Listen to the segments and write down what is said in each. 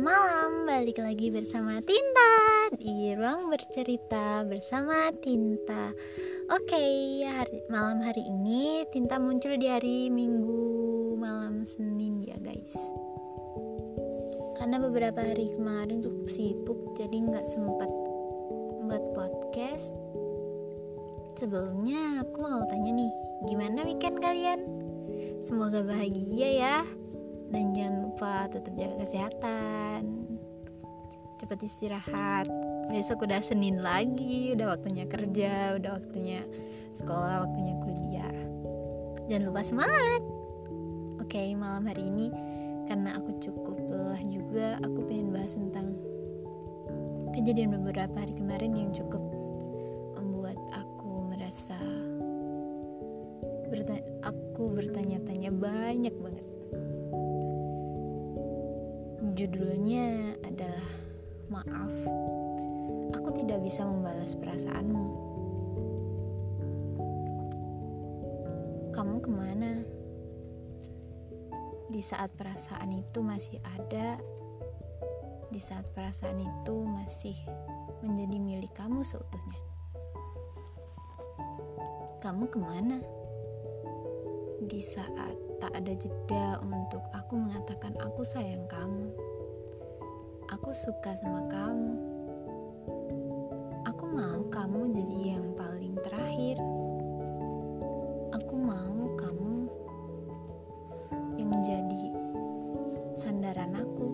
malam, balik lagi bersama Tinta Di ruang bercerita bersama Tinta. Oke, hari, malam hari ini Tinta muncul di hari Minggu malam Senin ya guys. Karena beberapa hari kemarin cukup sibuk Jadi nggak sempat buat podcast. Sebelumnya aku mau tanya nih Gimana weekend kalian? Semoga bahagia ya dan jangan lupa tetap jaga kesehatan. Cepat istirahat. Besok udah Senin lagi udah waktunya kerja udah waktunya sekolah waktunya kuliah. Jangan lupa semangat! Oke malam hari ini karena aku cukup lelah juga aku pengen bahas tentang kejadian beberapa hari kemarin yang cukup membuat aku merasa aku bertanya-tanya banyak banget Judulnya adalah Maaf, aku tidak bisa membalas perasaanmu. Kamu ke mana? Di saat perasaan itu masih ada, di saat perasaan itu masih menjadi milik kamu seutuhnya. Kamu ke mana? Di saat tak ada jeda untuk aku mengatakan aku sayang kamu aku suka sama kamu. Aku mau kamu jadi yang paling terakhir. Aku mau kamu yang jadi sandaran aku.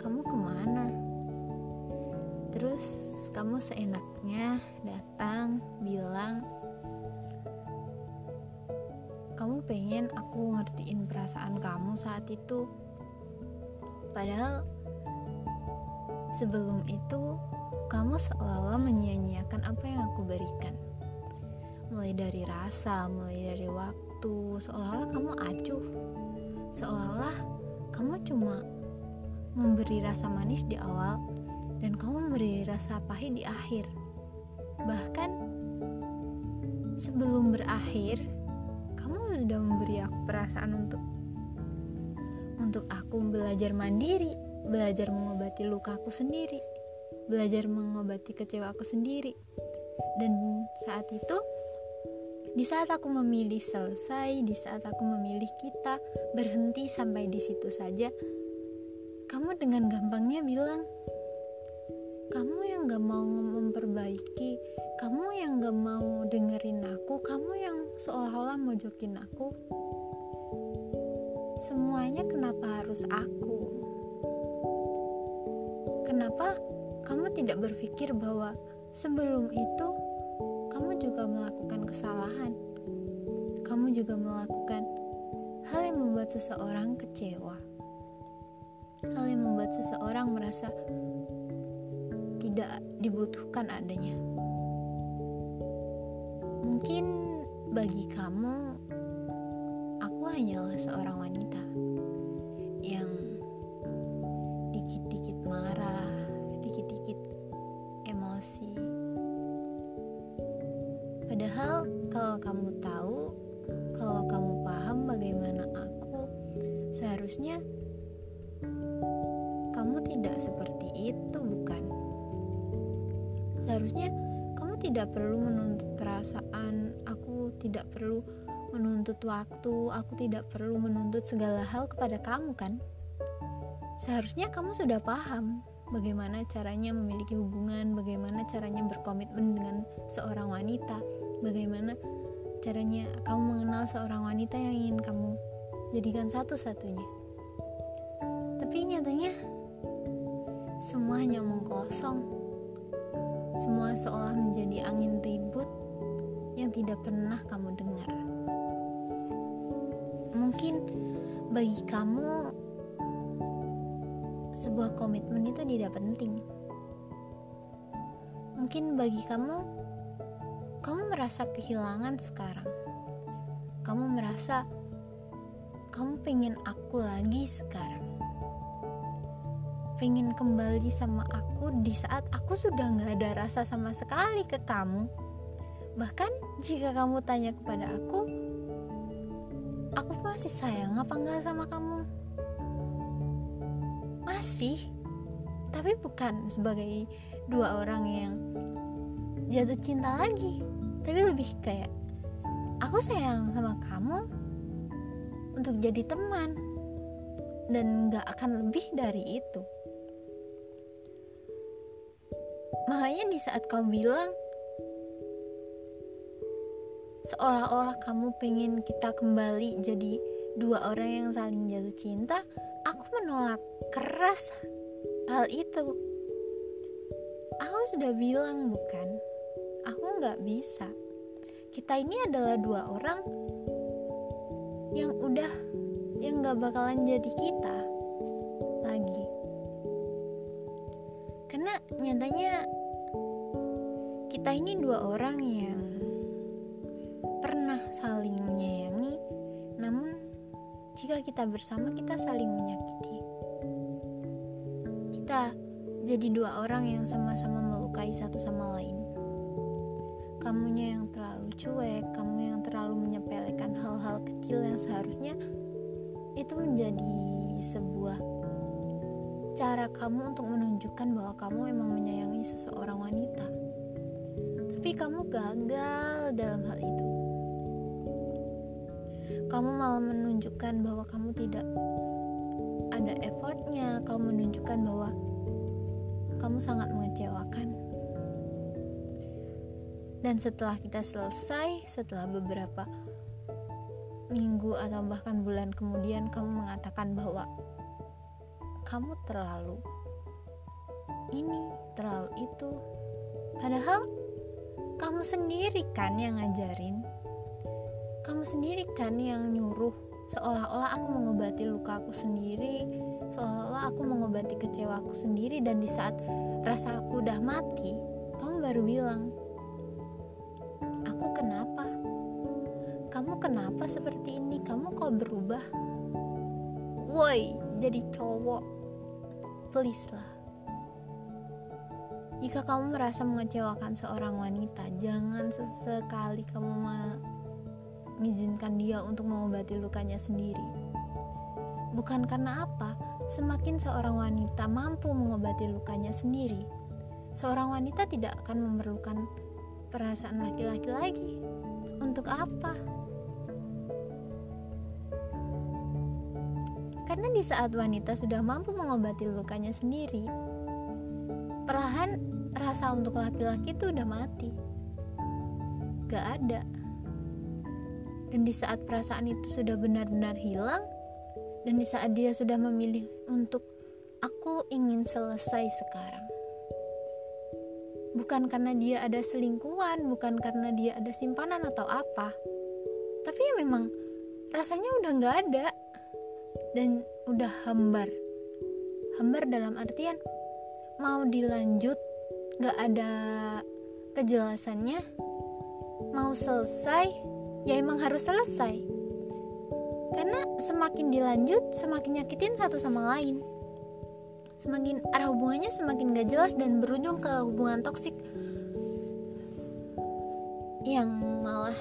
Kamu ke mana? Terus kamu seenaknya datang bilang pengen aku ngertiin perasaan kamu saat itu Padahal sebelum itu kamu seolah-olah menyia-nyiakan apa yang aku berikan. Mulai dari rasa, mulai dari waktu, seolah-olah kamu acuh. Seolah-olah kamu cuma memberi rasa manis di awal dan kamu memberi rasa pahit di akhir. Bahkan sebelum berakhir, sudah memberi aku perasaan untuk untuk aku belajar mandiri, belajar mengobati lukaku sendiri, belajar mengobati kecewa aku sendiri. Dan saat itu, di saat aku memilih selesai, di saat aku memilih kita berhenti sampai di situ saja, kamu dengan gampangnya bilang, kamu yang gak mau memperbaiki, kamu yang gak mau dengerin aku, kamu yang seolah-olah mojokin aku, Semuanya kenapa harus aku? Kenapa kamu tidak berpikir bahwa sebelum itu kamu juga melakukan kesalahan? Kamu juga melakukan hal yang membuat seseorang kecewa. Hal yang membuat seseorang merasa tidak dibutuhkan adanya. Mungkin bagi kamu aku hanyalah seorang wanita yang dikit-dikit marah, dikit-dikit emosi. Padahal kalau kamu tahu, kalau kamu paham bagaimana aku, seharusnya kamu tidak seperti itu, bukan? Seharusnya kamu tidak perlu menuntut perasaan, aku tidak perlu menuntut waktu, aku tidak perlu menuntut segala hal kepada kamu kan? Seharusnya kamu sudah paham bagaimana caranya memiliki hubungan, bagaimana caranya berkomitmen dengan seorang wanita, bagaimana caranya kamu mengenal seorang wanita yang ingin kamu jadikan satu-satunya. Tapi nyatanya semua hanya omong kosong. Semua seolah menjadi angin ribut yang tidak pernah kamu dengar. Mungkin bagi kamu sebuah komitmen itu tidak penting. Mungkin bagi kamu kamu merasa kehilangan sekarang. Kamu merasa kamu pengen aku lagi sekarang pengen kembali sama aku di saat aku sudah nggak ada rasa sama sekali ke kamu. Bahkan jika kamu tanya kepada aku aku masih sayang apa enggak sama kamu? Masih. Tapi bukan sebagai dua orang yang jatuh cinta lagi. Tapi lebih kayak aku sayang sama kamu untuk jadi teman dan gak akan lebih dari itu makanya di saat kau bilang seolah-olah kamu pengen kita kembali jadi dua orang yang saling jatuh cinta aku menolak. Keras hal itu. Aku sudah bilang bukan? Aku nggak bisa. Kita ini adalah dua orang yang udah yang nggak bakalan jadi kita nyatanya kita ini dua orang yang pernah saling menyayangi namun jika kita bersama kita saling menyakiti. Kita jadi dua orang yang sama-sama melukai satu sama lain. Kamunya yang terlalu cuek, kamu yang terlalu menyepelekan hal-hal kecil yang seharusnya itu menjadi sebuah cara kamu untuk menunjukkan bahwa kamu memang menyayangi seseorang wanita. Tapi kamu gagal dalam hal itu. Kamu malah menunjukkan bahwa kamu tidak ada effortnya, kamu menunjukkan bahwa kamu sangat mengecewakan dan setelah kita selesai, setelah beberapa minggu atau bahkan bulan kemudian kamu mengatakan bahwa kamu terlalu ini, terlalu itu. Padahal kamu sendiri kan yang ngajarin. Kamu sendiri kan yang nyuruh seolah-olah aku mengobati luka aku sendiri, seolah-olah aku mengobati kecewa aku sendiri dan di saat rasa aku udah mati, kamu baru bilang, kenapa? Kamu kenapa seperti ini? Kamu kok berubah? Woi, jadi cowok. Please lah. Jika kamu merasa mengecewakan seorang wanita, jangan sesekali kamu mengizinkan dia untuk mengobati lukanya sendiri. Bukan karena apa, semakin seorang wanita mampu mengobati lukanya sendiri, seorang wanita tidak akan memerlukan perasaan laki-laki lagi. Untuk apa? Karena di saat wanita sudah mampu mengobati lukanya sendiri, perlahan rasa untuk laki-laki itu udah mati. Gak ada. Dan di saat perasaan itu sudah benar-benar hilang, dan di saat dia sudah memilih untuk aku ingin selesai sekarang bukan karena dia ada selingkuhan, bukan karena dia ada simpanan atau apa, tapi ya memang rasanya udah nggak ada dan udah hambar. Hambar dalam artian mau dilanjut nggak ada kejelasannya, mau selesai ya emang harus selesai. Karena semakin dilanjut, semakin nyakitin satu sama lain semakin arah hubungannya semakin gak jelas dan berujung ke hubungan toksik yang malah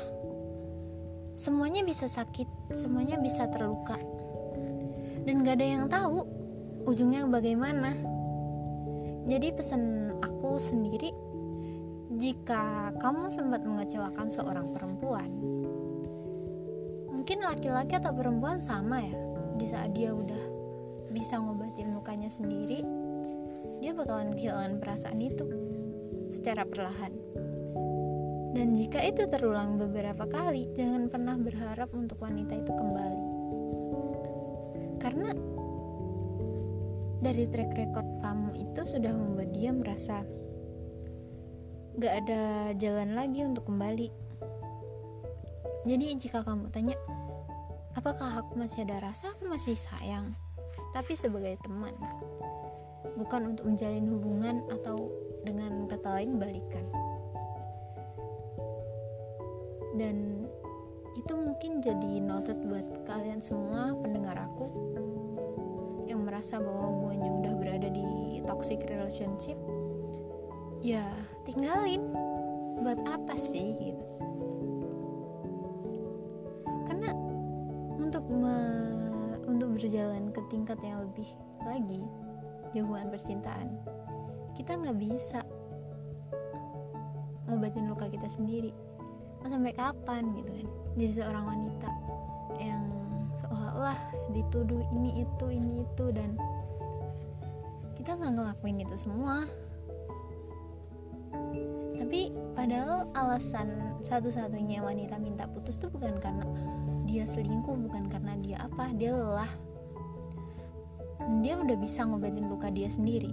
semuanya bisa sakit, semuanya bisa terluka, dan gak ada yang tahu ujungnya bagaimana. Jadi pesan aku sendiri, jika kamu sempat mengecewakan seorang perempuan, mungkin laki-laki atau perempuan sama ya, di saat dia udah bisa ngobatin lukanya sendiri, dia bakalan kehilangan perasaan itu secara perlahan. Dan jika itu terulang beberapa kali, jangan pernah berharap untuk wanita itu kembali. Dari track record kamu itu sudah membuat dia merasa gak ada jalan lagi untuk kembali. Jadi jika kamu tanya, apakah aku masih ada rasa, aku masih sayang, tapi sebagai teman bukan untuk menjalin hubungan atau dengan kata lain balikan. Dan itu mungkin jadi noted buat kalian semua pendengar aku merasa bahwa hubungannya udah berada di toxic relationship ya tinggalin. Buat apa sih gitu? Karena untuk me untuk berjalan ke tingkat yang lebih lagi di hubungan percintaan kita nggak bisa ngobatin luka kita sendiri. Mau sampai kapan gitu kan? Jadi seorang wanita yang seolah-olah dituduh ini itu ini itu dan kita nggak ngelakuin itu semua. Tapi padahal alasan satu-satunya wanita minta putus tuh bukan karena dia selingkuh bukan karena dia apa dia lelah. Dia udah bisa ngobatin luka dia sendiri.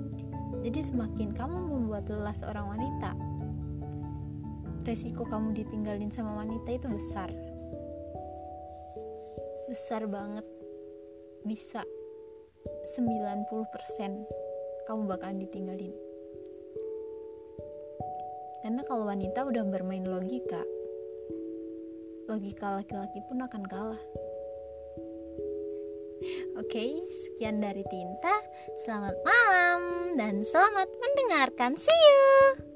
Jadi semakin kamu membuat lelah seorang wanita resiko kamu ditinggalin sama wanita itu besar besar banget bisa 90% kamu bakalan ditinggalin karena kalau wanita udah bermain logika logika laki-laki pun akan kalah Oke, sekian dari Tinta. Selamat malam dan selamat mendengarkan. See you.